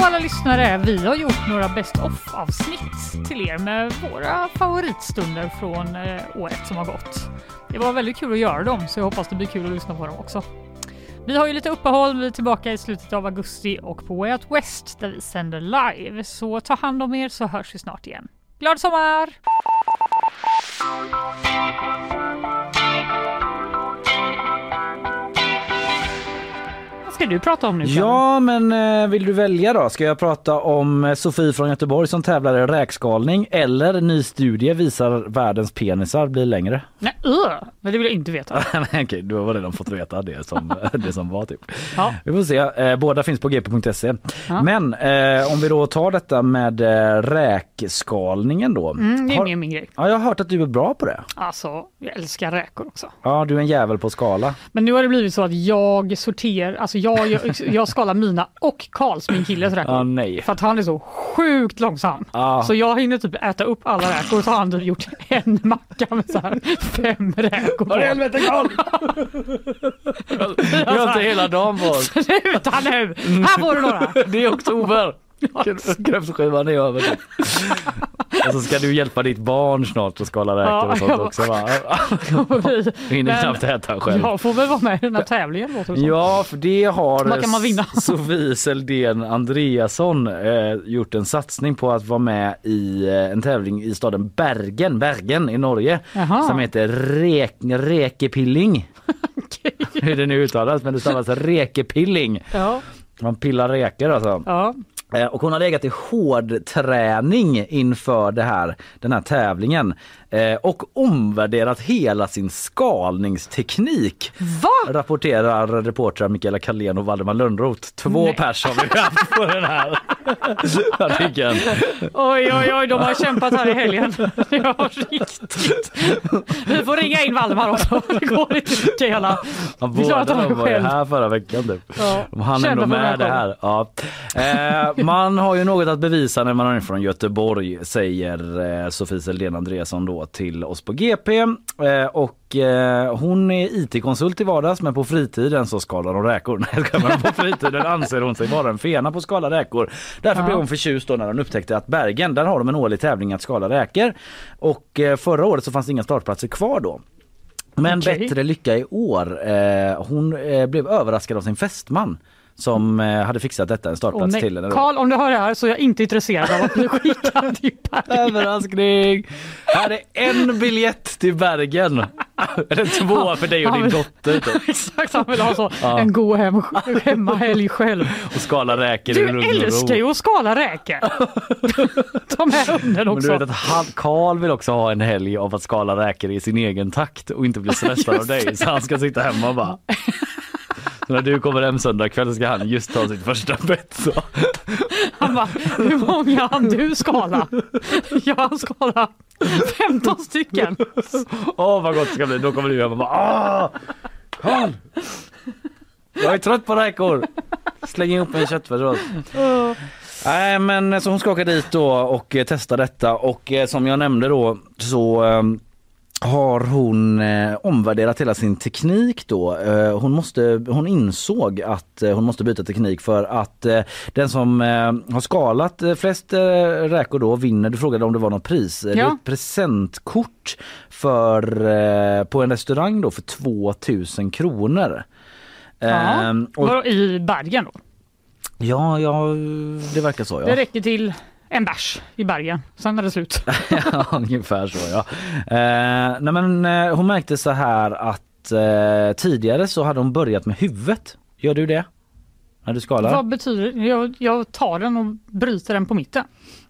Hallå alla lyssnare! Vi har gjort några Best of avsnitt till er med våra favoritstunder från eh, året som har gått. Det var väldigt kul att göra dem, så jag hoppas det blir kul att lyssna på dem också. Vi har ju lite uppehåll, vi är tillbaka i slutet av augusti och på Way Out West där vi sänder live. Så ta hand om er så hörs vi snart igen. Glad sommar! Ska du prata om nu? Karin? Ja, men eh, vill du välja då? Ska jag prata om eh, Sofie från Göteborg som tävlar i räkskalning eller ny studie visar världens penisar blir längre? Nej, uh, men det vill jag inte veta. Nej, Okej, du har redan fått veta det som, det som var typ. Ja. Vi får se. Eh, båda finns på gp.se. Ja. Men eh, om vi då tar detta med eh, räkskalningen då. Mm, det är Har- mer min grej. Ja, jag har hört att du är bra på det. Alltså, jag älskar räkor också. Ja, du är en jävel på skala. Men nu har det blivit så att jag sorterar, alltså jag, jag, jag skalar mina och Karls, min killes räkor. Ja, nej. För att han är så sjukt långsam. Ja. Så jag hinner typ äta upp alla räkor så har han typ gjort en macka med så här fem räkor på. helvete Karl! Vi har inte hela dagen på oss. Sluta nu! Här får du några! Det är oktober. Kräftskivan är över. Och så ska du hjälpa ditt barn snart att skala räkor och sånt Ja, också va? Du hinner knappt äta själv. Jag får väl vara med i den här tävlingen låter det. Ja, för det har Vad kan man vinna? Sofie Seldén Andreasson eh, gjort en satsning på att vara med i eh, en tävling i staden Bergen, Bergen i Norge Jaha. som heter Rek, Rekepilling. Hur det nu uttalas men det stavas Rekepilling. Ja, Man pillar räkor alltså. ja. Eh, och hon har legat i hård träning inför det här, den här tävlingen eh, och omvärderat hela sin skalningsteknik. Va? Rapporterar reportrar Mikaela Carlén och Valdemar Lönnroth. Två Nej. pers har vi haft på den här artikeln. Oj, oj, oj, de har kämpat här i helgen. Ja, riktigt. Vi får ringa in Valdemar också. Det går inte Mikaela. Ja, båda de var ju här förra veckan typ. Ja. Han är på med det här. Ja. Eh, man har ju något att bevisa när man är från Göteborg säger eh, Sofie Seldén Andreasson då till oss på GP. Eh, och eh, hon är IT-konsult i vardags men på fritiden så skalar hon räkor. Nej, på fritiden anser hon sig vara en fena på att skala räkor. Därför Ja. blev hon förtjust då när hon upptäckte att Bergen, där har de en årlig tävling att skala räkor. Och eh, förra året så fanns det inga startplatser kvar då. Men Okej. bättre lycka i år. Hon blev överraskad av sin fästman som eh, hade fixat detta en startplats nej. till henne. Karl, om du hör det här så är jag inte intresserad av att bli skickad till Bergen. Överraskning! Här är en biljett till Bergen. Eller två för dig och din dotter. Typ. Exakt, han vill ha så Ja. en god hem, hemmahelg själv. Och skala räkor Du älskar ju att skala räkor. Ta med hunden Men du också. vet att Karl vill också ha en helg av att skala räkor i sin egen takt och inte bli stressad av dig. Så han ska sitta hemma och bara när du kommer hem söndag kväll ska han just ta sitt första bett. Så. Han bara, hur många hann du skala? Jag hann skala 15 stycken. Åh vad gott det ska bli. Då kommer du hem och bara ah! Karl! Jag är trött på räkor. Släng ihop en köttfärs Nej men så hon ska åka dit då och eh, testa detta och eh, som jag nämnde då så eh, har hon eh, omvärderat hela sin teknik då. Eh, hon, måste, hon insåg att eh, hon måste byta teknik för att eh, den som eh, har skalat eh, flest räkor då vinner. Du frågade om det var något pris. Eh, Det är Ja. ett presentkort för, på en restaurang då för 2000 kronor. Ja. Ehm, och, I Bergen då? ja, ja, det verkar så Det ja. räcker till en bärs i Bergen, sen är det slut. ja ungefär så ja. Eh, nej men eh, hon märkte så här att eh, tidigare så hade hon börjat med huvudet. Gör du det? När du skalar? Vad betyder det? Jag, jag tar den och bryter den på mitten.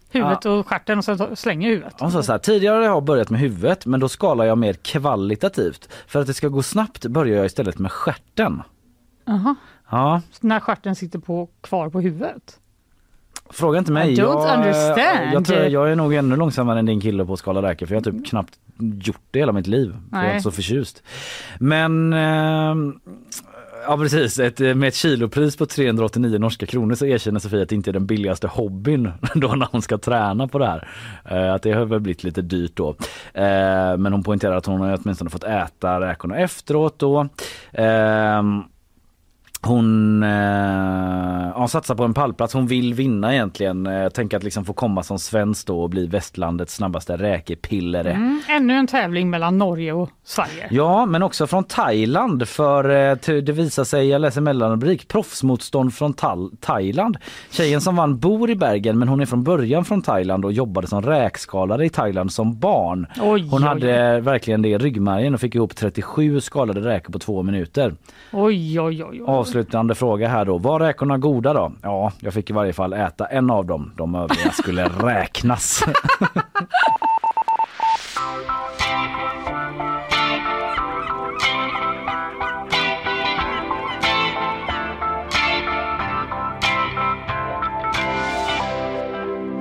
Huvudet och stjärten och sen slänger huvudet. Hon sa så här, tidigare har jag börjat med huvudet men då skalar jag mer kvalitativt. För att det ska gå snabbt börjar jag istället med stjärten. Aha. Ja, När stjärten sitter på, kvar på huvudet. Fråga inte mig. I don't jag, understand. Jag, tror, jag är nog ännu långsammare än din kille på att skala räkor för jag har typ knappt gjort det hela mitt liv. För jag är inte så förtjust. Men eh, Ja precis, ett, med ett kilopris på 389 norska kronor så erkänner Sofia att det inte är den billigaste hobbyn då när hon ska träna på det här. Eh, att det har väl blivit lite dyrt då. Eh, men hon poängterar att hon har åtminstone fått äta räkorna efteråt då. Ehm, hon eh, satsar på en pallplats. Hon vill vinna egentligen. Eh, tänker att liksom få komma som svensk då och bli västlandets snabbaste räkepillere. Mm, ännu en tävling mellan Norge och Sverige. Ja, men också från Thailand för eh, det visar sig, jag läser mellanrubrik, proffsmotstånd från Thailand. Tjejen som vann bor i Bergen men hon är från början från Thailand och jobbade som räkskalare i Thailand som barn. Oj, Hon oj, hade verkligen det i ryggmärgen och fick ihop 37 skalade räkor på två minuter. Oj, oj, oj. oj. Avslutande fråga här då. Var räkorna goda då? Ja, jag fick i varje fall äta en av dem. De övriga skulle räknas.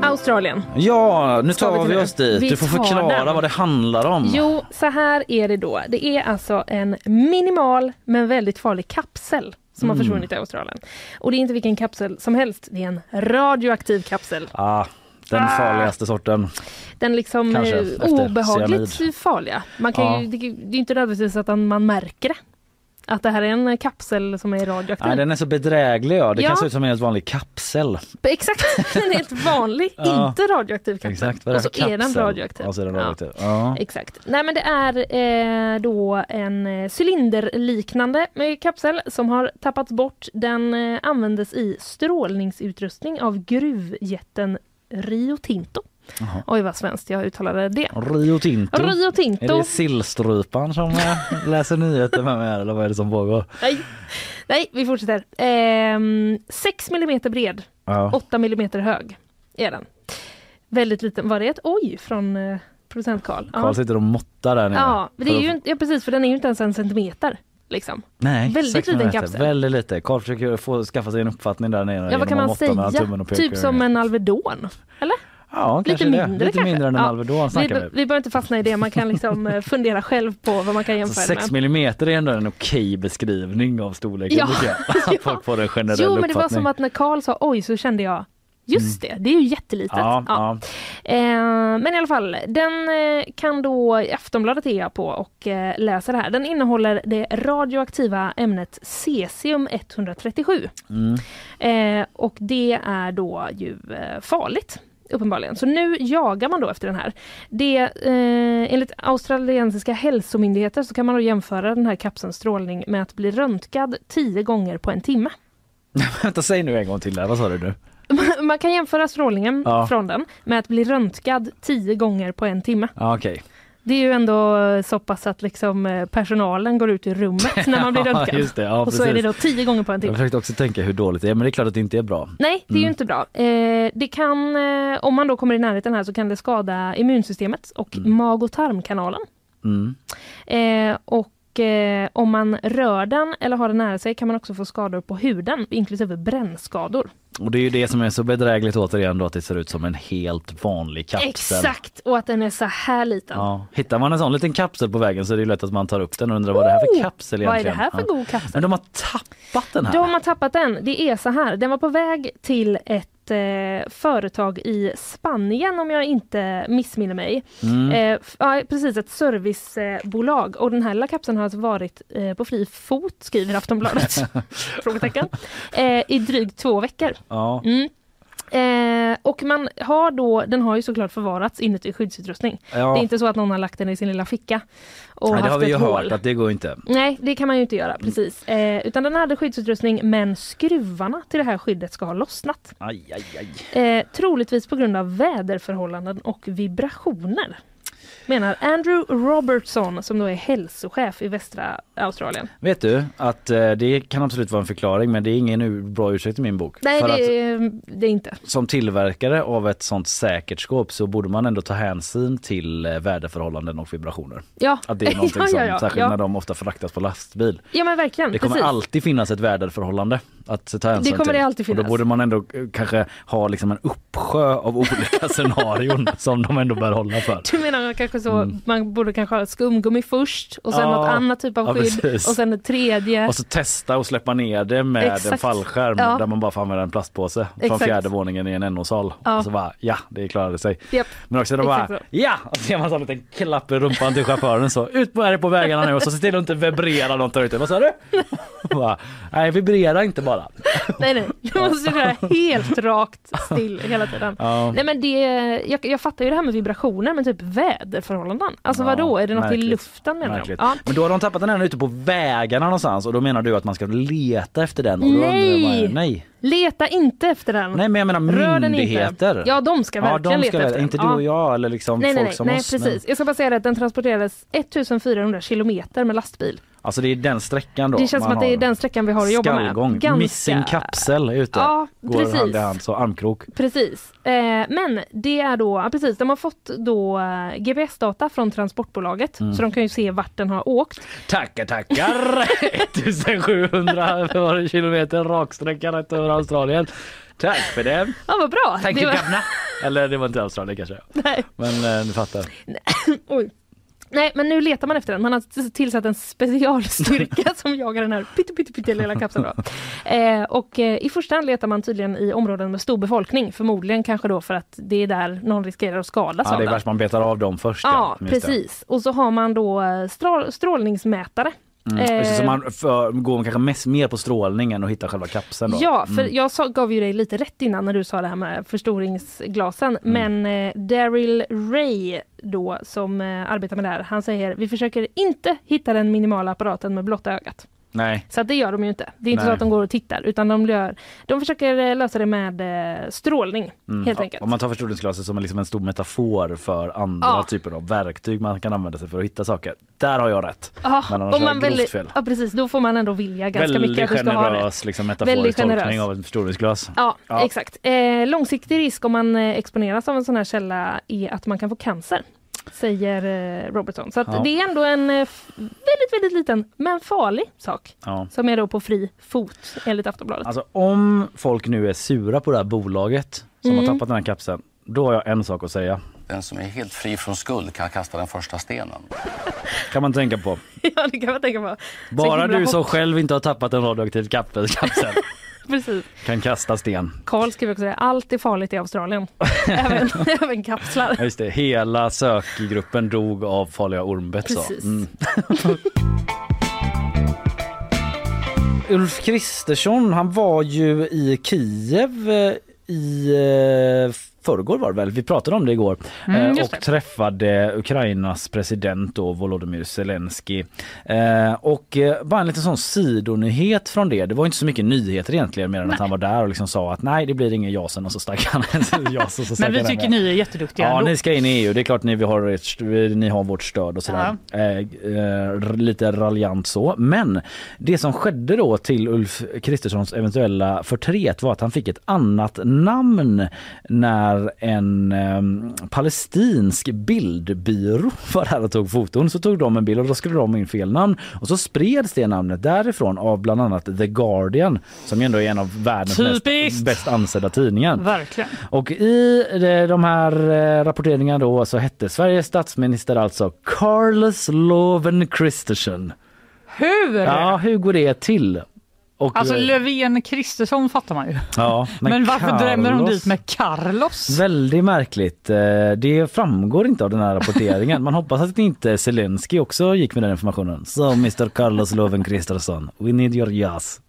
Australien. Ja, nu vi tar vi det? oss dit. Vi Du får förklara den. vad det handlar om. Jo, så här är det då. Det är alltså en minimal men väldigt farlig kapsel som har Mm. försvunnit i Australien. Och det är inte vilken kapsel som helst, det är en radioaktiv kapsel. Ah, den farligaste sorten. Den liksom Kanske, eh, obehagligt farliga. Man kan Ja. ju, det, det är inte nödvändigtvis att man märker det. Att det här är en kapsel som är radioaktiv. Nej, den är så bedräglig. Ja. Det Ja. kan se ut som en helt vanlig kapsel. Exakt, är helt vanlig, Ja. inte radioaktiv kapsel. Exakt, och så för är den kapsel? radioaktiv. Och så är den Ja. radioaktiv. Ja. Exakt. Nej men det är eh, då en eh, cylinderliknande eh, kapsel som har tappats bort. Den eh, användes i strålningsutrustning av gruvjätten Rio Tinto. Jaha. Oj vad svenskt jag uttalade det. Rio Tinto. Rio Är Tinto. det sillstrupan som eh, läser nyheter med mig här, eller vad är det som pågår? Nej. Nej, vi fortsätter. Ehm, 6 mm bred, Ja. 8 mm hög är den. Väldigt liten. Var det ett oj från eh, producent Karl? Karl sitter och måttar där nere. Ja, det är ju inte, ja, precis för den är ju inte ens en centimeter. Liksom. Nej, väldigt liten kapsel. Väldigt lite. Karl försöker få skaffa sig en uppfattning där nere. Ja, vad kan man säga? tummen och Typ som en Alvedon? Ja, lite kanske det. mindre Lite mindre än en. Alvedon Vi, vi. vi behöver inte fastna i det, man kan liksom eh, fundera själv på vad man kan jämföra 6 med. millimeter är ändå en okej beskrivning av storleken Ja. Ja. Folk får en generell Jo, men det var uppfattning. som att när Karl sa oj så kände jag Just det, det är ju jättelitet. Ja, Ja. Eh, men i alla fall, den eh, kan då, Aftonbladet är jag på och eh, läser det här. Den innehåller det radioaktiva ämnet cesium 137. Mm. Eh, och det är då ju eh, farligt. Uppenbarligen. Så nu jagar man då efter den här. Det, eh, enligt australiensiska hälsomyndigheter så kan man då jämföra den här kapselns strålning med att bli röntgad tio gånger på en timme. Vänta, säg nu en gång till där. Vad sa du nu? Man kan jämföra strålningen Ja. från den med att bli röntgad tio gånger på en timme. Ja, okej. Det är ju ändå så pass att liksom eh, personalen går ut ur rummet när man blir röntgad. det. Ja, och så är det då tio gånger på en Jag timme. försökte också tänka hur dåligt det är, men det är klart att det inte är bra. Nej, det är ju Mm. inte bra. Eh, det kan, eh, om man då kommer i närheten här så kan det skada immunsystemet och Mm. mag och tarmkanalen. Mm. Eh, och eh, om man rör den eller har den nära sig kan man också få skador på huden, inklusive brännskador. Och det är ju det som är så bedrägligt återigen då att det ser ut som en helt vanlig kapsel. Exakt! Och att den är så här liten. Ja. Hittar man en sån liten kapsel på vägen så är det ju lätt att man tar upp den och undrar vad det här för kapsel Oh! Vad är egentligen. det här för god kapsel? Men de har tappat den här. De har tappat den. Det är så här. Den var på väg till ett eh, företag i Spanien om jag inte missminner mig. Mm. Eh, ja, precis, ett servicebolag. Och den här lilla kapseln har alltså varit eh, på fri fot, skriver Aftonbladet. Frågetecken. Eh, I drygt två veckor. Ja. Mm. Eh, och man har då, den har ju såklart förvarats inuti skyddsutrustning. Ja. Det är inte så att någon har lagt den i sin lilla ficka och Nej, det haft har vi ju ett hört hål. att det går inte. Nej, det kan man ju inte göra, precis. Eh, utan den hade skyddsutrustning men skruvarna till det här skyddet ska ha lossnat. Aj, aj, aj. Eh, troligtvis på grund av väderförhållanden och vibrationer. Menar Andrew Robertson som då är hälsochef i västra Australien. Vet du att eh, det kan absolut vara en förklaring men det är ingen bra ursäkt i min bok. Nej, För det, att är- det är inte. som tillverkare av ett sånt säkert skåp så borde man ändå ta hänsyn till eh, väderförhållanden och vibrationer. Ja, Att det är någonting ja, som, ja, ja, särskilt ja. när de ofta fraktas på lastbil. ja men verkligen. Det kommer precis. alltid finnas ett väderförhållande. Att ta hänsyn Det kommer till. det alltid Och då finnas. borde man ändå eh, kanske ha liksom en uppsjö av olika scenarion som de ändå bör hålla för. Du menar kanske så, Mm. man borde kanske ha skumgummi först och sen Ja, något annat typ av ja, skydd precis. och sen ett tredje. Och så testa och släppa ner det med en Exakt. fallskärm Ja. där man bara får använda en plastpåse från Exakt. fjärde våningen i en NO-sal. Ja. Och så bara ja, det klarade sig. Japp. Men också då bara Exakt ja, och så ger man så en liten klapp i rumpan till chauffören så ut det på vägarna nu och så se till att inte vibrera något där ute. Vad sa du? bara, Nej, vibrera inte bara. Nej nej, du måste köra helt rakt still hela tiden. Ja. Nej men det, jag, jag fattar ju det här med vibrationer men typ väderförhållanden. Alltså Ja, vadå, är det något märkligt. i luften menar? Märkligt. Ja. Men då har de tappat den här ute på vägarna någonstans och då menar du att man ska leta efter den? Och Nej! bara, nej! Leta inte efter den. Nej men jag menar Rör myndigheter. Ja de ska verkligen de ska leta väl, efter den. inte du Ja. och jag eller liksom Nej, nej, folk nej, som nej oss. men- precis. Jag ska bara säga att den transporterades 1400 kilometer med lastbil. Alltså det är den sträckan då. Det känns som att det är den sträckan vi har att jobba med. Skallgång, Ganska- missing kapsel är ute. Ja, Går precis. hand i hand, så armkrok. Precis. Eh, men det är då, ja, precis, de har fått då eh, GPS-data från transportbolaget Mm. så de kan ju se vart den har åkt. Tackar tackar! 1700 var det kilometer raksträcka rätt över Australien. Tack för det! Ja vad bra! Tack Det var-! Eller det var inte Australien kanske. Nej. Men eh, ni fattar. Oj. Nej men nu letar man efter den. Man har tillsatt en specialstyrka som jagar den här pytte, pytte, pytte lilla kapseln. Eh, och eh, i första hand letar man tydligen i områden med stor befolkning. Förmodligen kanske då för att det är där någon riskerar att skadas Ja, det är värst man betar av dem först. Ja, det. precis. Och så har man då eh, strål, strålningsmätare. Mm. Det, så Eh, man för, går kanske mest, mer på strålningen och hittar själva kapseln då. Ja, för Mm. jag sa, gav ju dig lite rätt innan när du sa det här med förstoringsglasen. Mm. Men eh, Daryl Ray då som eh, arbetar med det här, han säger vi försöker inte hitta den minimala apparaten med blotta ögat. Nej. Så att det gör de ju inte. Det är inte Nej. så att de går och tittar utan de, gör, de försöker eh, lösa det med eh, strålning Mm. helt enkelt. Om man tar förstoringsglaset som en, liksom en stor metafor för andra Ja. typer av verktyg man kan använda sig för att hitta saker. Där har jag rätt. Ja, Men annars om har man jag grovt väldigt, fel. ja precis, då får man ändå vilja ganska Väldigt mycket att du ska ha det. generös liksom, Väldigt metaforisk tolkning generös. av ett förstoringsglas. Ja, Ja. exakt. Eh, långsiktig risk om man eh, exponeras av en sån här källa är att man kan få cancer. Säger eh, Robertson. Så att Ja. det är ändå en eh, väldigt, väldigt liten men farlig sak. Ja. Som är då på fri fot enligt Aftonbladet. Alltså om folk nu är sura på det här bolaget som Mm. har tappat den här kapseln. Då har jag en sak att säga. Den som är helt fri från skuld kan kasta den första stenen. Kan man tänka på. ja, det kan man tänka på. Bara du som själv inte har tappat en radioaktiv kapsel Precis. kan kasta sten. Karl skriver också det. Allt är farligt i Australien. även, även kapslar. Ja, just det, hela sökgruppen dog av farliga ormbett. Precis. Mm. Ulf Kristersson han var ju i Kiev eh, i eh, förrgår var det väl, vi pratade om det igår Mm, eh, och det. träffade Ukrainas president då, Volodymyr Zelensky. Eh, och eh, bara en liten sån sidonyhet från det, det var inte så mycket nyheter egentligen mer än att han var där och liksom sa att nej det blir ingen jasen och så stack han jas och så stack Men vi tycker ni är jätteduktiga Ja, ändå. ni ska in i EU. Det är klart ni, vi har, ni har vårt stöd och sådär. Eh, eh, lite raljant så. Men det som skedde då till Ulf Kristerssons eventuella förtret var att han fick ett annat namn när en eh, palestinsk bildbyrå var där och tog foton. Så tog de en bild och då skulle de in fel namn. Och så spreds det namnet därifrån av bland annat The Guardian som ju ändå är en av världens mest, bäst ansedda tidningar. Verkligen. Och i de- de här eh, rapporteringarna då så hette Sveriges statsminister alltså Carlos Loven Kristersson. Hur? Ja, hur går det till? Och, Alltså eh, Löfven Kristersson fattar man ju. ja, Men, varför drämmer de Carlos- dit med Carlos? Väldigt märkligt. Eh, Det framgår inte av den här rapporteringen. Man hoppas att inte Zelensky också gick med den informationen. So Mr Carlos Loven Kristersson, we need your yes.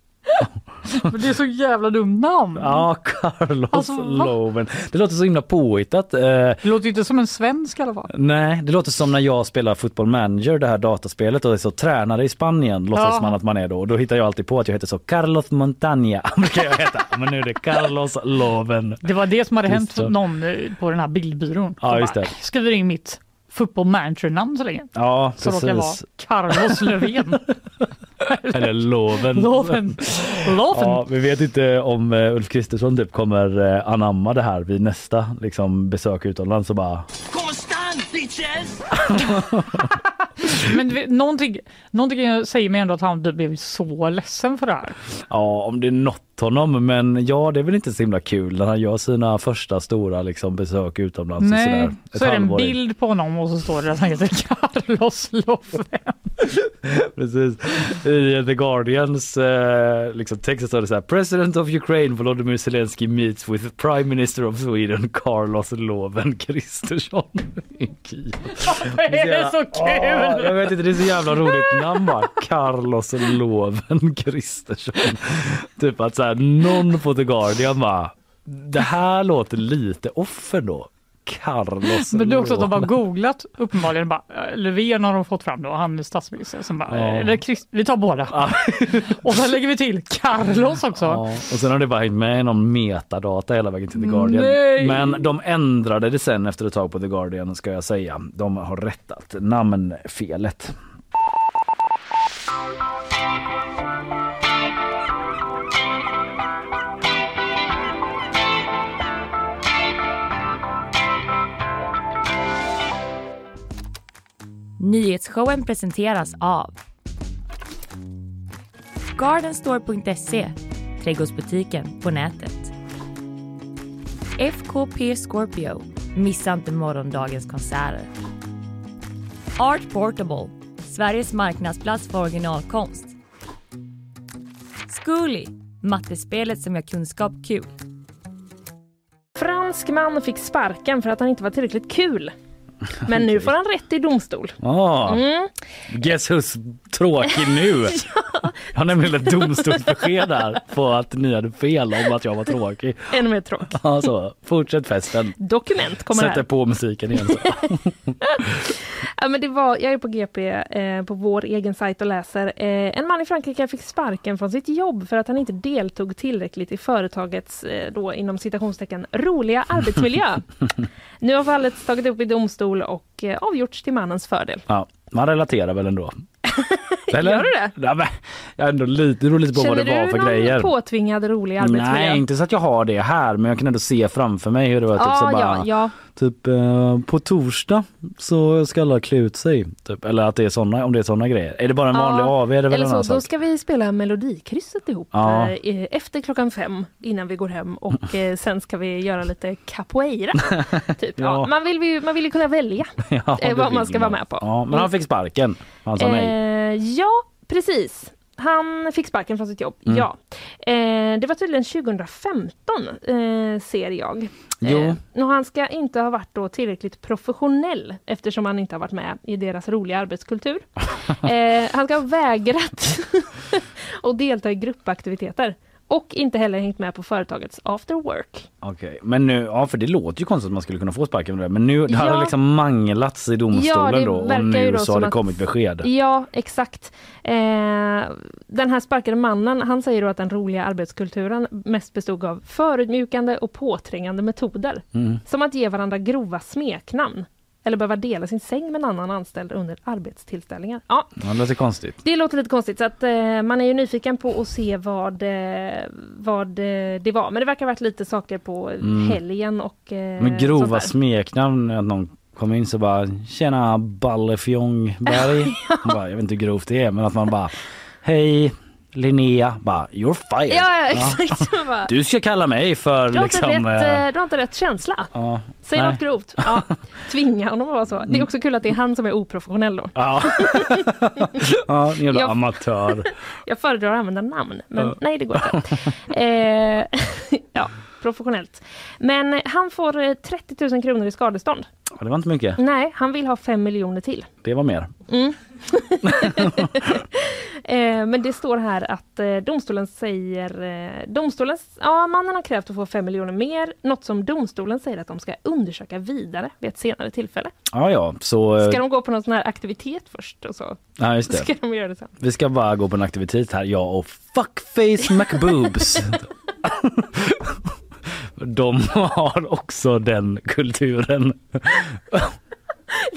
Men det är så jävla dumt namn. Ja, Carlos Alltså? Loven. Det låter så himla påhittat. Eh, Det låter inte som en svensk i alla fall. Nej, det låter som när jag spelar Football Manager, det här dataspelet och är så tränare i Spanien låtsas Ja. man att man är då. Och då hittar jag alltid på att jag heter så Carlos Montaña brukar jag heta. Men nu är det Carlos Loven. Det var det som hade hänt för Kristersson. någon på den här bildbyrån. Ja, just bara. Skriver in mitt football manager-namn så länge. Ja, Så råkar jag vara precis. Carlos Löfven. Eller Loven. Loven. Loven. Ja, vi vet inte om eh, Ulf Kristersson typ kommer eh, anamma det här vid nästa liksom, besök utomlands och bara Men du vet, någonting, någonting säger mig ändå att han blev så ledsen för det här. Ja, om det är något honom, men ja, det är väl inte så himla kul när han gör sina första stora liksom, besök utomlands. och Nej, sådär. Ett så är det en in. bild på honom och så står det att han heter Carlos Loven. Precis. I The Guardians eh, liksom, text står det så här President of Ukraine Volodymyr Zelensky meets with Prime Minister of Sweden Carlos Loven Kristersson. Det är så Åh, kul! jag vet inte, det är så jävla roligt namn bara. Carlos Loven Kristersson. Typ att så här, någon på The Guardian bara det här låter lite off ändå. Carlos Men det är också att de har googlat uppenbarligen bara, eh, Löfven har de fått fram då, han är statsminister. Som bara, Ja. eh, eller Christ, vi tar båda. Ja. Och sen lägger vi till Carlos också. Ja, och sen har det bara hängt med någon metadata hela vägen till The Guardian. Nej. Men de ändrade det sen efter ett tag på The Guardian ska jag säga. De har rättat namnfelet. Nyhetsshowen presenteras av Gardenstore.se, trädgårdsbutiken på nätet. FKP Scorpio, missa inte morgondagens konserter. Art Portable, Sveriges marknadsplats för originalkonst. Zcooly, mattespelet som gör kunskap kul. Fransk man fick sparken för att han inte var tillräckligt kul. Men nu får han rätt i domstol. Ah, Mm. Guess who's tråkig nu? Jag har nämligen ett domstolsbesked här på att ni hade fel om att jag var tråkig. Ännu mer tråk. Alltså, fortsätt festen. Dokument kommer Sätter här. på musiken igen. Ja, men det var, jag är på GP eh, på vår egen sajt och läser. Eh, en man i Frankrike fick sparken från sitt jobb för att han inte deltog tillräckligt i företagets, eh, då inom citationstecken, roliga arbetsmiljö. nu har fallet tagit upp i domstol och eh, avgjorts till mannens fördel. Ja, man relaterar väl ändå. Gör du det? Ja, men, jag är ändå lite, det beror lite på Känner vad det var du för någon grejer. påtvingad rolig arbetsmiljö? Nej, inte så att jag har det här, men jag kan ändå se framför mig hur det var. Typ, så Ja, bara, ja, ja. Typ eh, på torsdag så ska alla klä ut sig. Typ. Eller att det är såna, om det är såna grejer. Är det bara en Ja, vanlig AW är det väl Eller så, då sak. ska vi spela Melodikrysset ihop Ja. eh, efter klockan fem innan vi går hem och eh, sen ska vi göra lite capoeira. typ. ja. Ja. man, vill ju, man vill ju kunna välja. Ja, eh, vad man ska vara med på. Ja, men han fick sparken. Han sa nej. Eh, ja, precis. Han fick sparken från sitt jobb, Mm. ja. Eh, det var tydligen 2015 eh, ser jag. Jo. Eh, och han ska inte ha varit då tillräckligt professionell eftersom han inte har varit med i deras roliga arbetskultur. eh, han ska ha vägrat att delta i gruppaktiviteter och inte heller hängt med på företagets after work. Okej, men nu, ja för det låter ju konstigt att man skulle kunna få sparken med det. Men nu det har Ja. det liksom manglats i domstolen Ja, då och nu så har det att- kommit besked. Ja, exakt. Eh, den här sparkade mannen, han säger då att den roliga arbetskulturen mest bestod av förutmjukande och påträngande metoder. Mm. Som att ge varandra grova smeknamn. Eller behöva dela sin säng med en annan anställd under arbetstillställningar. Ja, Ja, det låter konstigt. det låter lite konstigt så att eh, man är ju nyfiken på att se vad, eh, vad eh, det var. Men det verkar ha varit lite saker på helgen och eh, Men grova smeknamn, att någon kommer in så bara Tjena Ballefjongberg. Man bara, jag vet inte hur grovt det är men att man bara Hej Linnea, bara you're fired. Ja, ja exakt. Bara, Du ska kalla mig för du, har liksom... rätt, eh, eh, du har inte rätt känsla. ja, Säg nej. något grovt. Ja, tvinga honom att vara så. Det är också kul att det är han som är oprofessionell då. Ja, ja jävla Jag- amatör. Jag föredrar att använda namn, men Ja. nej det går inte. Eh, ja, professionellt. Men han får eh, 30 000 kronor i skadestånd. Ja, det var inte mycket. Nej, han vill ha 5 miljoner till. Det var mer. Eh, men det står här att eh, domstolen säger... Eh, domstolens, ja, mannen har krävt att få 5 miljoner mer, något som domstolen säger att de ska undersöka vidare vid ett senare tillfälle. Ja, ja, så... Ska de gå på någon sån här aktivitet först och så Ja, just det. ska de göra det sen. Vi ska bara gå på en aktivitet här, jag och Fuckface McBoobs. De har också den kulturen.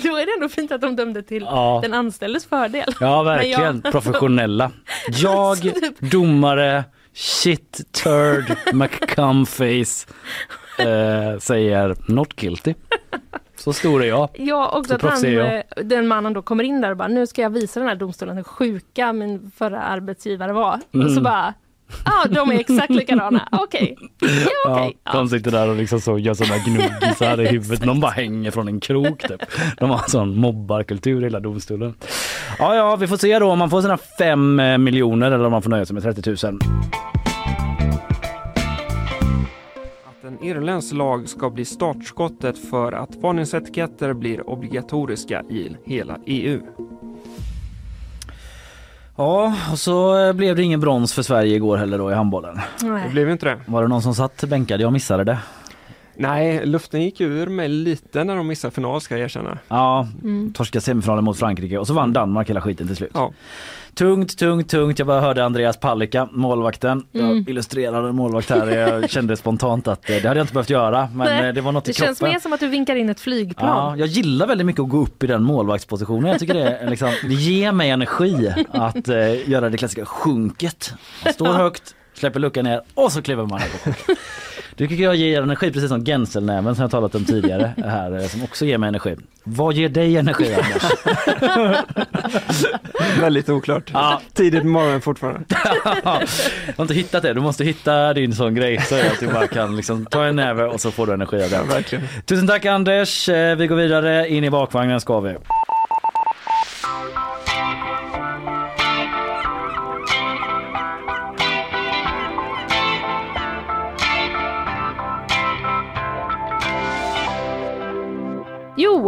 Då är det ändå fint att de dömde till Ja. den anställdes fördel. Ja, verkligen. Professionella. Jag, domare, shit turd, McCumface eh, säger not guilty. Så stor är jag. Ja, också Så att han, jag. eh, den mannen då kommer in där och bara, nu ska jag visa den här domstolen hur sjuka min förra arbetsgivare var. Och Mm. så bara, ja de är exakt likadana, okej. Ja, okej. Ja, de sitter där och liksom så gör sådana gnuggisar i huvudet. De bara hänger från en krok typ. De har sån mobbarkultur i hela domstolen. Ja, ja, vi får se då om man får sina fem eh, miljoner eller om man får nöja sig med 30 000. Att en irländsk lag ska bli startskottet för att varningsetiketter blir obligatoriska i hela EU. Ja, och så eh, blev det ingen brons för Sverige igår heller då i handbollen. Det Nej. blev inte det. Var det någon som satt bänkad? Jag missade det. Nej, luften gick ur mig lite när de missade final ska jag erkänna. Ja, Mm. torskade semifinalen mot Frankrike och så vann Danmark hela skiten till slut. Ja. Tungt, tungt, tungt. Jag bara hörde Andreas Palicka, målvakten. Mm. Jag illustrerade en målvakt här. Jag kände spontant att eh, det hade jag inte behövt göra men Nej, eh, det var något i Det känns kroppen. mer som att du vinkar in ett flygplan. Ja, jag gillar väldigt mycket att gå upp i den målvaktspositionen. Jag tycker det, liksom, det ger mig energi att eh, göra det klassiska sjunket. Man står högt, släpper luckan ner och så kliver man upp. Det tycker jag ger energi precis som Genselnäven som jag talat om tidigare här eh, som också ger mig energi. Vad ger dig energi Anders? Väldigt oklart. Ja. Tidigt på morgonen fortfarande. jag har inte hittat det. Du måste hitta din sån grej så att du bara kan liksom ta en näve och så får du energi av Ja, det. verkligen. Tusen tack Anders. Eh, Vi går vidare. In i bakvagnen ska vi.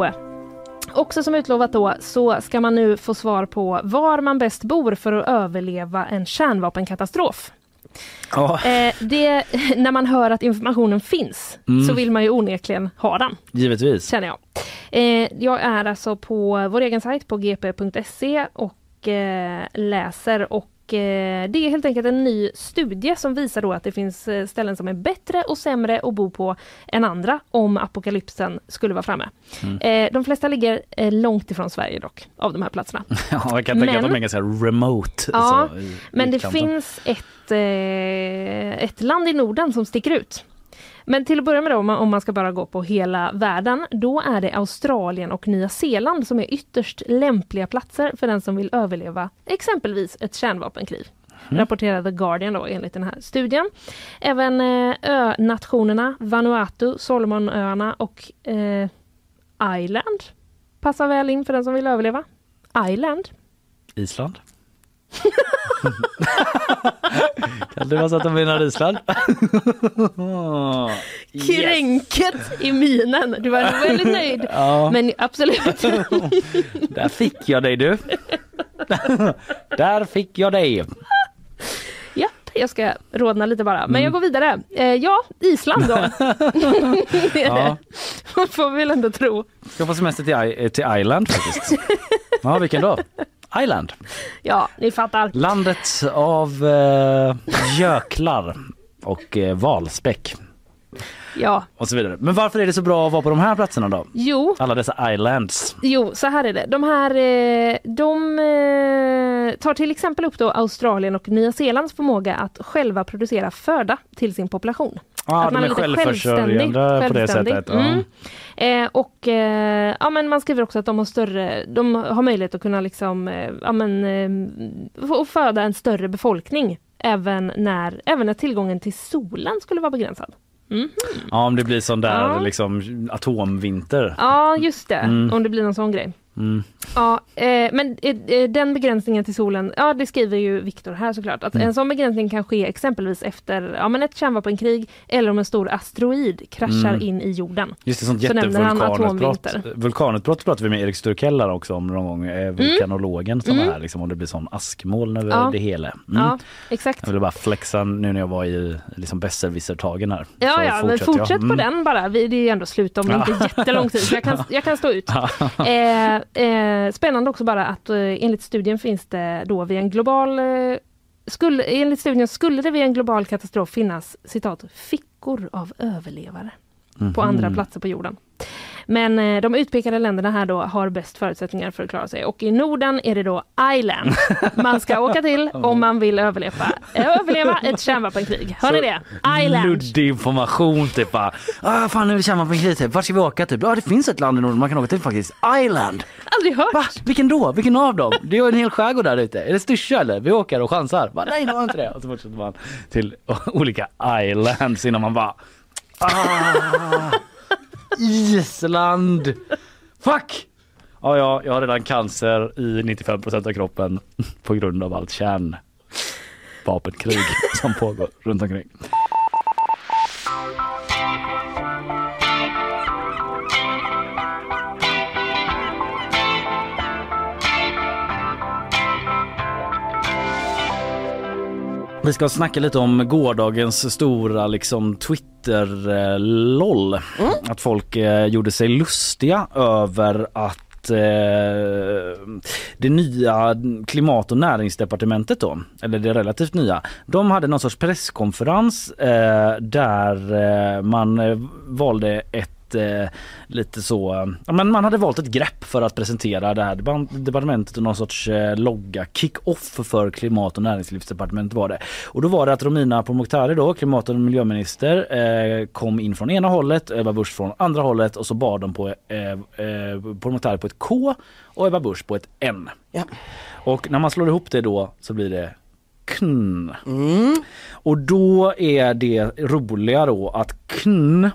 Jo, också som utlovat då så ska man nu få svar på var man bäst bor för att överleva en kärnvapenkatastrof. Eh, det, när man hör att informationen finns Mm. så vill man ju onekligen ha den, givetvis. känner jag. Eh, jag är alltså på vår egen sajt på gp.se och eh, läser och det är helt enkelt en ny studie som visar då att det finns eh, ställen som är bättre och sämre att bo på än andra om apokalypsen skulle vara framme. Mm. Eh, de flesta ligger eh, långt ifrån Sverige dock, av de här platserna. Ja, jag kan tänka Men- att de är ganska remote. Ja, i Men det utkanten. finns ett, eh, ett land i Norden som sticker ut. Men till att börja med då, om man, om man ska bara gå på hela världen, då är det Australien och Nya Zeeland som är ytterst lämpliga platser för den som vill överleva exempelvis ett kärnvapenkrig. Rapporterar The Guardian då enligt den här studien. Även eh, önationerna Vanuatu, Solomonöarna och eh, Island passar väl in för den som vill överleva. Island. Island. Kan det vara så att de Island? Yes. Kränket i minen. Du var väldigt nöjd. Ja, Men absolut. där fick jag dig du. där fick jag dig. Ja, jag ska rodna lite bara. Mm. Men jag går vidare. Eh, ja, Island då. Ja. det. får väl ändå tro. Ska på semester till, I- till Island faktiskt. Ja, vilken då? Island. Ja, ni fattar. Landet av eh, göklar och eh, valspäck Ja, och så vidare. Men varför är det så bra att vara på de här platserna då? jo, Alla dessa islands. jo, så här är det. De här, eh, de eh, tar till exempel upp då Australien och Nya Zeelands förmåga att själva producera föda till sin population. Ja, att de är lite självförsörjande på det självständig. sättet. Mm. Eh, och eh, ja, men man skriver också att de har större, de har möjlighet att kunna liksom, eh, ja, men, eh, föda en större befolkning även när, även när tillgången till solen skulle vara begränsad. Mm. ja, om det blir sån där Ja. liksom atomvinter. Ja, just det, Mm. om det blir någon sån grej. Mm. Ja, eh, men eh, eh, den begränsningen till solen, ja det skriver ju Viktor här såklart, att Mm. en sån begränsning kan ske exempelvis efter ja, men ett kärnvapenkrig eller om en stor asteroid kraschar Mm. in i jorden. Just det, sånt Så jättevulkanutbrott. Vulkanutbrott pratade vi med Erik Sturkell också om någon gång. Eh, vulkanologen som Mm. var här, liksom, om det blir sån askmoln över Ja. det hela. Mm. Ja, exakt. Jag ville bara flexa nu när jag var i liksom besserwisser-tagen här. Ja, Så ja, men fortsätter jag. fortsätt på Mm. den bara. Vi, det är ju ändå slut om inte jättelång tid. Jag, kan, jag kan stå ut. Eh, spännande också bara att eh, enligt studien finns det då vid en global eh, skulle, enligt studien skulle det vid en global katastrof finnas citat fickor av överlevare på andra Mhm. platser på jorden. Men eh, de utpekade länderna här då har bäst förutsättningar för att klara sig och i Norden är det då Island man ska åka till om man vill överleva, överleva ett kärnvapenkrig. Hör ni det? Island! Luddig information typ bara. Ah, fan nu är det kärnvapenkrig typ. Vart ska vi åka typ? Ja det finns ett land i Norden man kan åka till faktiskt. Island. Aldrig hört! Va? Vilken då? Vilken av dem? Det är ju en hel skärgård där ute. Är det Styrsö eller? Vi åker och chansar. Va? Nej det var inte det. Och så fortsätter man till olika islands innan man bara ah, Island. Fuck! Ja, ja, jag har redan cancer i 95% av kroppen på grund av allt kärnvapenkrig som pågår runt omkring. Vi ska snacka lite om gårdagens stora liksom Twitter-loll. Mm. Att folk eh, gjorde sig lustiga över att eh, det nya klimat och näringsdepartementet då, eller det relativt nya, de hade någon sorts presskonferens eh, där eh, man valde ett eh, lite så, ja, men man hade valt ett grepp för att presentera det här departementet och någon sorts eh, logga, kick-off för klimat och näringslivsdepartementet var det. Och då var det att Romina Pourmokhtari då, klimat och miljöminister, eh, kom in från ena hållet, Ebba Busch från andra hållet och så bar de på eh, eh, Pourmokhtari på ett K och Ebba Busch på ett N. Ja. Och när man slår ihop det då så blir det KN. Mm. Och då är det roliga då att KN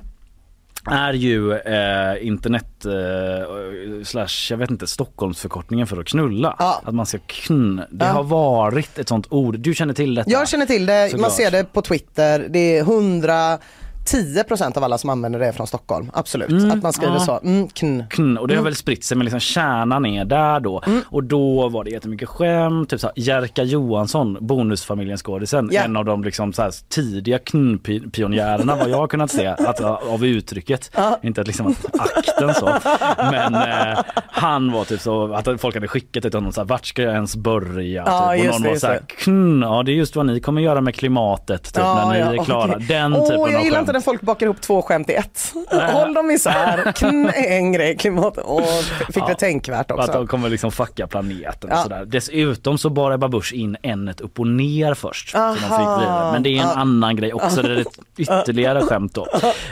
är ju eh, internet eh, slash jag vet inte Stockholmsförkortningen för att knulla. Ja. Att man ska kn. Det ja. har varit ett sånt ord. Du känner till detta? Jag känner till det. Såklart. Man ser det på Twitter. Det är hundra 10% av alla som använder det är från Stockholm, absolut. Mm, att man skriver ja. så. Mm, kn. kn. Och det har mm. väl spritt sig men liksom kärnan är där då. Mm. Och då var det jättemycket skämt, typ så Jerka Johansson, Bonusfamiljen skådisen, yeah. en av de liksom så tidiga kn-pionjärerna vad jag har kunnat se att, av uttrycket. Ja. Inte att liksom akten så. Men eh, han var typ så att folk hade skickat till honom så här, vart ska jag ens börja? Ja, typ. Och någon det, var så här, kn, ja det är just vad ni kommer göra med klimatet typ, när ni är klara. Okay. Den typen oh, av skämt inte när folk bakar ihop två skämt i ett. Håll dem isär, en grej, klimat och fick ja, det tänkvärt också. Att de kommer liksom fucka planeten ja. och sådär. Dessutom så bar Ebba Busch in änet upp och ner först. Aha. Så de fick Men det är en ah. annan grej också, det är ett ytterligare skämt då.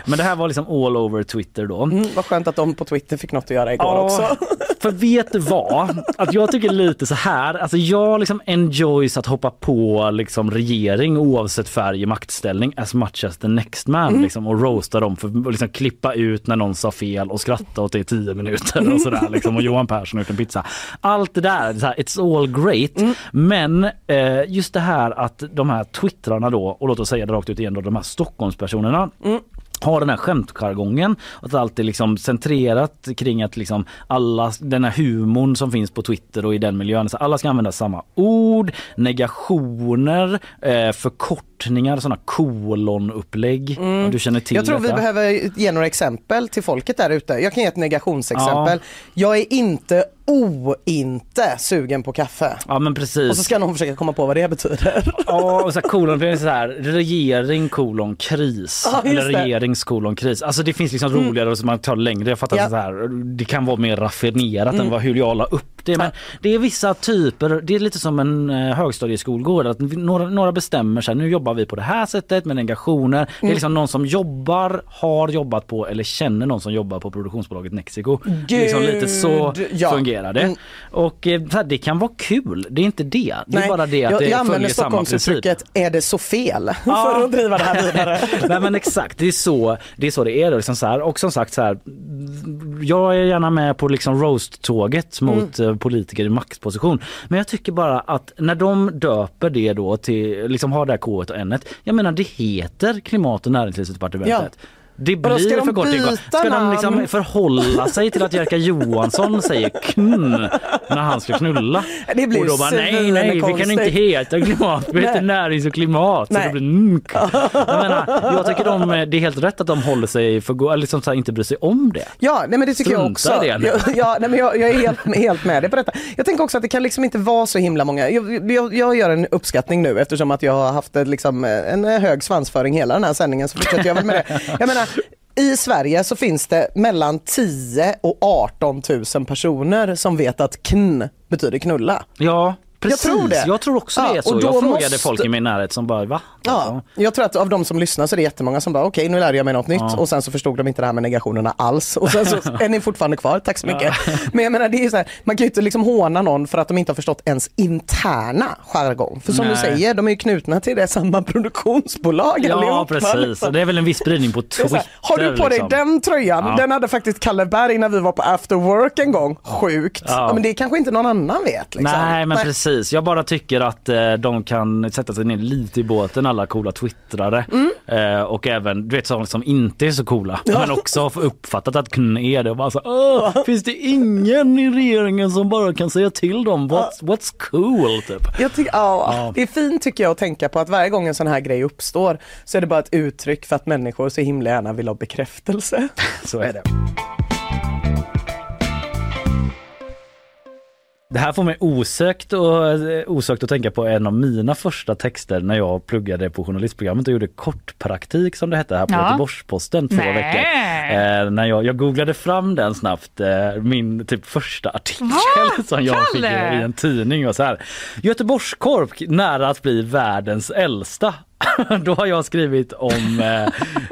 Men det här var liksom all over Twitter då. Mm, vad skönt att de på Twitter fick något att göra igår ja, också. För vet du vad? Att jag tycker lite så här, alltså jag liksom enjoys att hoppa på liksom regering oavsett färg i maktställning as much as the next man mm. liksom, och roasta dem för att liksom klippa ut när någon sa fel och skratta åt det i tio minuter och sådär liksom, och Johan Persson ut en pizza. Allt det där, det här it's all great. Mm. Men eh, just det här att de här twittrarna då, och låt oss säga det rakt ut igen då, de här Stockholmspersonerna mm har den här skämtjargongen. Att allt är liksom centrerat kring att liksom alla, den här humorn som finns på Twitter och i den miljön. Så alla ska använda samma ord, negationer, eh, förkortningar, sådana kolonupplägg. Mm. Du känner till Jag tror detta. vi behöver ge några exempel till folket där ute. Jag kan ge ett negationsexempel. Ja. Jag är inte o-inte sugen på kaffe. Ja men precis. Och så ska någon försöka komma på vad det betyder. Ja och så kolon, är så här, regering kolon kris. Ja, Eller regerings kolon kris. Alltså det finns liksom mm. roligare och så man tar längre. Jag fattar ja. så här, det kan vara mer raffinerat mm. än vad hur jag la upp det. Men det är vissa typer, det är lite som en eh, högstadieskolgård. Att några, några bestämmer sig, nu jobbar jobbar vi på det här sättet med negationer. Mm. Det är mm. liksom någon som jobbar, har jobbat på eller känner någon som jobbar på produktionsbolaget Nexiko. Liksom lite så ja. fungerar det. Mm. Och eh, det kan vara kul, det är inte det. Det är bara det att jag, det följer samma princip. Jag använder är det så fel? Ja. För att driva det här vidare. Nej men exakt, det är så det är. Så det är liksom så här. Och som sagt så här, jag är gärna med på liksom roast-tåget mot mm. Eh, politiker i maktposition. Men jag tycker bara att när de döper det då till, liksom har det här K1 ämnet. Jag menar det heter klimat och näringslivsdepartementet. Ja. Det blir ska de förkortning. Ska de liksom förhålla sig till att Jerka Johansson säger kn när han ska knulla? Det blir och då bara, nej, nej, vi kan inte heta klimat, vi heter närings och klimat. Nej. Så det blir nk. Jag, menar, jag tycker de, det är helt rätt att de håller sig för liksom så inte bryr sig om det. Ja, nej, men det tycker Strunta jag också. Jag, ja, nej, men jag, jag, är helt, helt med dig på detta. Jag tänker också att det kan liksom inte vara så himla många. Jag, jag, jag gör en uppskattning nu eftersom att jag har haft liksom, en hög svansföring hela den här sändningen så fortsätter jag väl med det. Jag menar, i Sverige så finns det mellan 10 och 18 000 personer som vet att kn betyder knulla. Ja, Precis, jag tror det. Jag tror också ja, det är så. Jag frågade måste... folk i min närhet som bara va? Ja, jag tror att av de som lyssnar så är det jättemånga som bara okej okay, nu lärde jag mig något nytt ja. och sen så förstod de inte det här med negationerna alls och sen så är ni fortfarande kvar, tack så mycket. Ja. Men jag menar det är så här, man kan ju inte liksom håna någon för att de inte har förstått ens interna jargong. För som Nej. du säger, de är ju knutna till det samma produktionsbolag Ja allihop, precis, liksom. det är väl en viss spridning på Twitter. Här, har du på liksom. dig den tröjan? Ja. Den hade faktiskt Kalle Berg när vi var på after work en gång. Sjukt. Ja. men det kanske inte någon annan vet. Liksom. Nej men Nej. precis, jag bara tycker att eh, de kan sätta sig ner lite i båten alla coola twittrare mm. eh, och även du vet sådana som inte är så coola ja. men också har uppfattat att KN är det och bara så ja. finns det ingen i regeringen som bara kan säga till dem what's, what's cool typ. Jag tycker, ja, ja. Det är fint tycker jag att tänka på att varje gång en sån här grej uppstår så är det bara ett uttryck för att människor så himla gärna vill ha bekräftelse. Så är det. Det här får mig osökt, och, osökt att tänka på en av mina första texter när jag pluggade på journalistprogrammet och gjorde kortpraktik som det hette här på ja. Göteborgs-Posten två Nej. veckor. Eh, när jag, jag googlade fram den snabbt, eh, min typ första artikel Va? som jag Kalle? fick i en tidning och så här. Göteborgskorp nära att bli världens äldsta då har jag skrivit om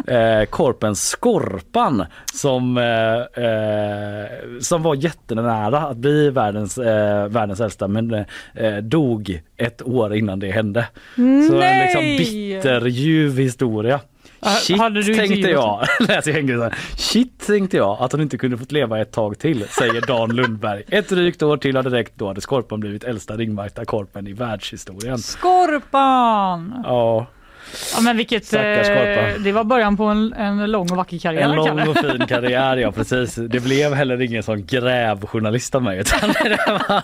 eh, eh, korpen Skorpan som, eh, eh, som var jättenära att bli världens, eh, världens äldsta men dog ett år innan det hände. Nej! Så en liksom bitterljuv historia. Shit tänkte jag, läser Shit tänkte jag att hon inte kunde fått leva ett tag till, säger Dan Lundberg. Ett drygt år till hade räckt, då hade Skorpan blivit äldsta ringmärkta korpen i världshistorien. Skorpan! Ja. Ja men vilket, eh, det var början på en, en lång och vacker karriär. En lång och fin karriär ja precis. Det blev heller ingen sån grävjournalist av mig. Utan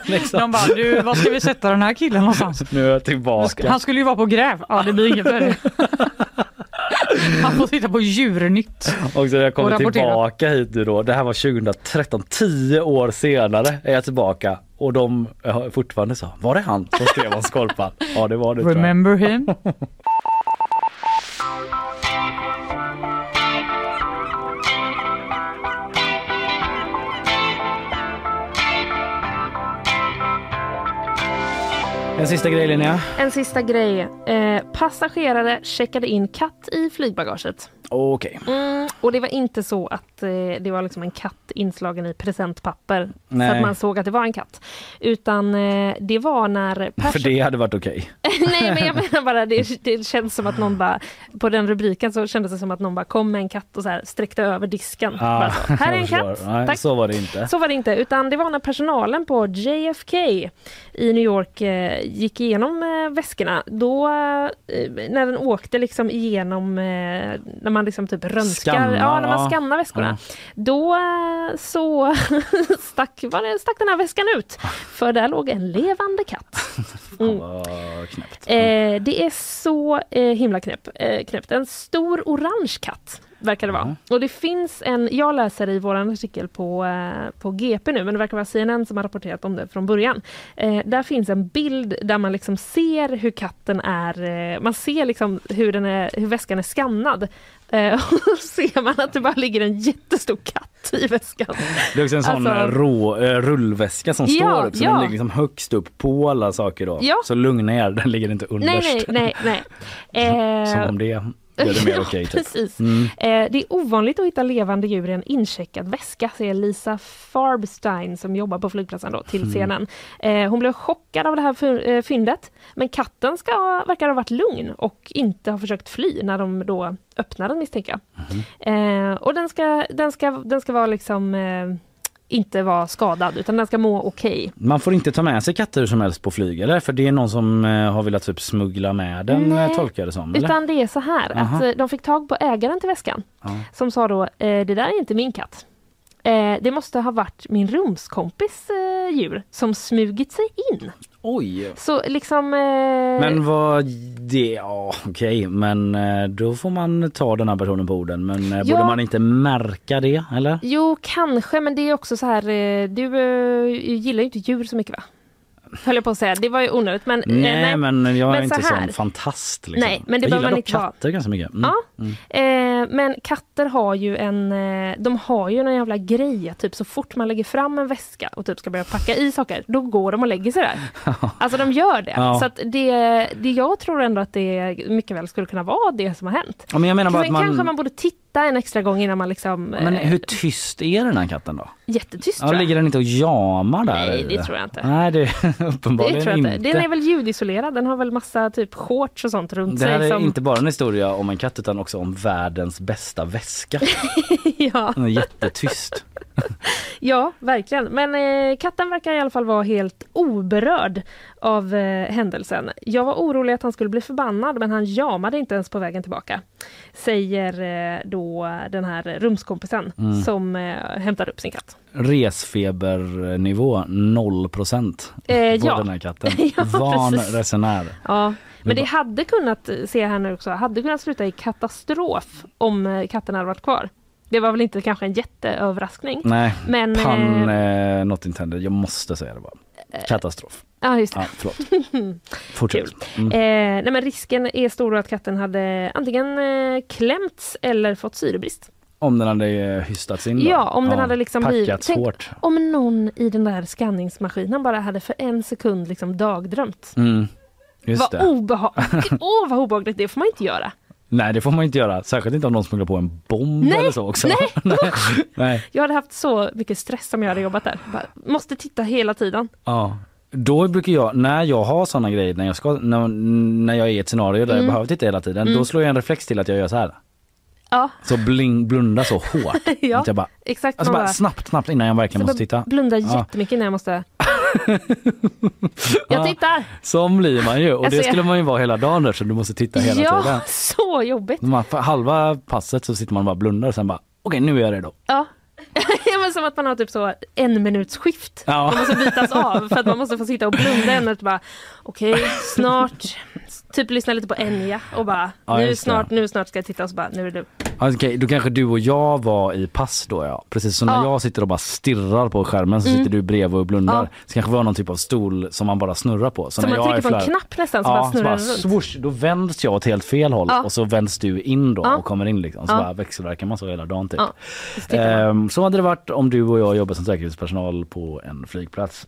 liksom... De bara, du var ska vi sätta den här killen någonstans? Nu är jag tillbaka. Han skulle ju vara på gräv. Ja det blir inget för det. Han får titta på Djurnytt. Och så jag kommer tillbaka hit nu då. Det här var 2013, tio år senare är jag tillbaka och de fortfarande så, var det han som skrev om Skorpan? Ja det var det Remember him? En sista grej Linnea. En sista grej. Eh, passagerare checkade in katt i flygbagaget. Okej. Okay. Mm, och det var inte så att eh, det var liksom en katt inslagen i presentpapper Nej. så att man såg att det var en katt. Utan eh, det var när... För det hade varit okej? Okay. Nej men jag menar bara det, det känns som att någon bara på den rubriken så kändes det som att någon bara kom med en katt och så här sträckte över disken. Ah, så, här är en katt. Nej, Tack. Så var det inte. Så var det inte utan det var när personalen på JFK i New York eh, gick igenom eh, väskorna. Då eh, när den åkte liksom igenom eh, när man liksom typ Skanna, ja när man skannar väskorna. Ja. Då eh, så stack, var det, stack den här väskan ut. För där låg en levande katt. Mm. Eh, det är så eh, himla knäpp, eh, knäppt. En stor orange katt verkar det vara. Mm. Och det finns en, jag läser i vår artikel på, eh, på GP nu, men det verkar vara CNN som har rapporterat om det från början. Eh, där finns en bild där man liksom ser hur katten är, eh, man ser liksom hur, den är, hur väskan är skannad. Eh, och ser man att det bara ligger en jättestor katt i väskan. Det är också en sån alltså, rå, eh, rullväska som ja, står upp, så ja. den ligger liksom högst upp på alla saker då. Ja. Så lugna er, den ligger inte underst. Nej, nej, nej. som om det gör det mer okej. Okay, typ. Mm. Eh, det är ovanligt att hitta levande djur i en incheckad väska, säger Lisa Farbstein som jobbar på flygplatsen då, till mm. CNN. Eh, hon blev chockad av det här eh, fyndet, men katten ska, verkar ha varit lugn och inte ha försökt fly när de då öppnar den misstänker jag. Mm. och den ska, den, ska, den ska vara liksom eh, inte vara skadad utan den ska må okej. Okay. Man får inte ta med sig katter hur som helst på flyg eller? För det är någon som eh, har velat typ smuggla med den eh, Nej, tolkar det som? Eller? Utan det är så här Aha. att eh, de fick tag på ägaren till väskan Aha. som sa då det där är inte min katt. det måste ha varit min rumskompis djur som smugit sig in. Oj! Så liksom... Eh... Men vad det, ja okej okay. men eh, då får man ta den här personen på orden men eh, ja. borde man inte märka det eller? Jo kanske men det är också så här, eh, du gillar ju inte djur så mycket va? Höll jag på att säga. Det var ju onödigt men... eh, Nej, men jag är Men inte så här. sån fantast. Liksom. Nej, men det jag gillar man inte vara. katter ganska mycket. Mm. Ja. Eh, men katter har ju en, eh, de har ju en jävla grej typ så fort man lägger fram en väska och typ ska börja packa i saker, då går de och lägger sig där. Alltså de gör det. Ja. Så att det, det, jag tror ändå att det mycket väl skulle kunna vara det som har hänt. Ja, men jag menar bara att man... kanske man borde titta en extra gång innan man liksom... Men eh, hur tyst är den här katten då? Jättetyst Ja, tror jag. ligger den inte och jamar där? Nej, det tror jag inte. Nej, det Det uppenbarligen tror jag inte. inte. Den är väl ljudisolerad, den har väl massa typ shorts och sånt runt Det här sig. är Som... inte bara en historia om en katt utan också om världens bästa väska. ja. Den är jättetyst. Ja, verkligen. Men eh, katten verkar i alla fall vara helt oberörd av eh, händelsen. Jag var orolig att han skulle bli förbannad men han jamade inte ens på vägen tillbaka. Säger eh, då den här rumskompisen Mm. som eh, hämtade upp sin katt. Resfebernivå 0 procent Eh, på ja. den här katten. Ja, Van resenär. ja, men Det det hade kunnat, se här nu också, hade kunnat sluta i katastrof om eh, katten hade varit kvar. Det var väl inte kanske en jätteöverraskning. Nej, Men, pan eh, eh, not intended. Jag måste säga det bara. Katastrof. ja, just det. Ja, förlåt. Fortsätt. Mm. Eh, nej, men risken är stor att katten hade antingen eh, klämts eller fått syrebrist. Om den hade eh, hystats in då? Ja, om den hade liksom blivit- Tänk- hårt. Om någon i den där skanningsmaskinen bara hade för en sekund liksom dagdrömt. Mm. Just Vad obehagligt! Åh vad obehagligt, det får man inte göra. Nej det får man inte göra. Särskilt inte om någon smugglar på en bomb Nej, eller så också. nej, nej. Jag hade haft så mycket stress om jag hade jobbat där. Bara, måste titta hela tiden. Ja. Då brukar jag, när jag har sådana grejer, när jag, ska, när, när jag är i ett scenario där jag Mm. behöver titta hela tiden, då slår jag en reflex till att jag gör så här. Ja, Så bling, blunda så hårt. ja Att jag bara, exakt. alltså man bara snabbt, snabbt innan jag verkligen måste bara titta. blunda Ja. jättemycket innan jag måste... Ja. Jag tittar! Som blir man ju och det skulle man ju vara hela dagen eftersom du måste titta hela ja, tiden. så jobbigt! Man, halva passet så sitter man och bara blundar och sen bara okej nu är jag redo. Ja. Ja men som att man har typ så en minuts skift. Ja. Man måste bytas av för att man måste få sitta och blunda minut och bara okej snart typ lyssna lite på Enya och bara Ja, nu det. snart, nu snart ska jag titta och så bara nu är du. Okej, då kanske du och jag var i pass då ja. Precis som när Ja. Mm. jag sitter och bara stirrar på skärmen så sitter du bredvid och blundar. Ja. Så kanske vi har någon typ av stol som man bara snurrar på. Så Så när man jag trycker på en knapp nästan så ja, bara snurrar så bara swoosh, då vänds jag åt helt fel håll och så vänds du in då och kommer in liksom. Så bara växelverkar man så hela dagen typ. Ehm, så hade det varit om du och jag jobbar som säkerhetspersonal på en flygplats.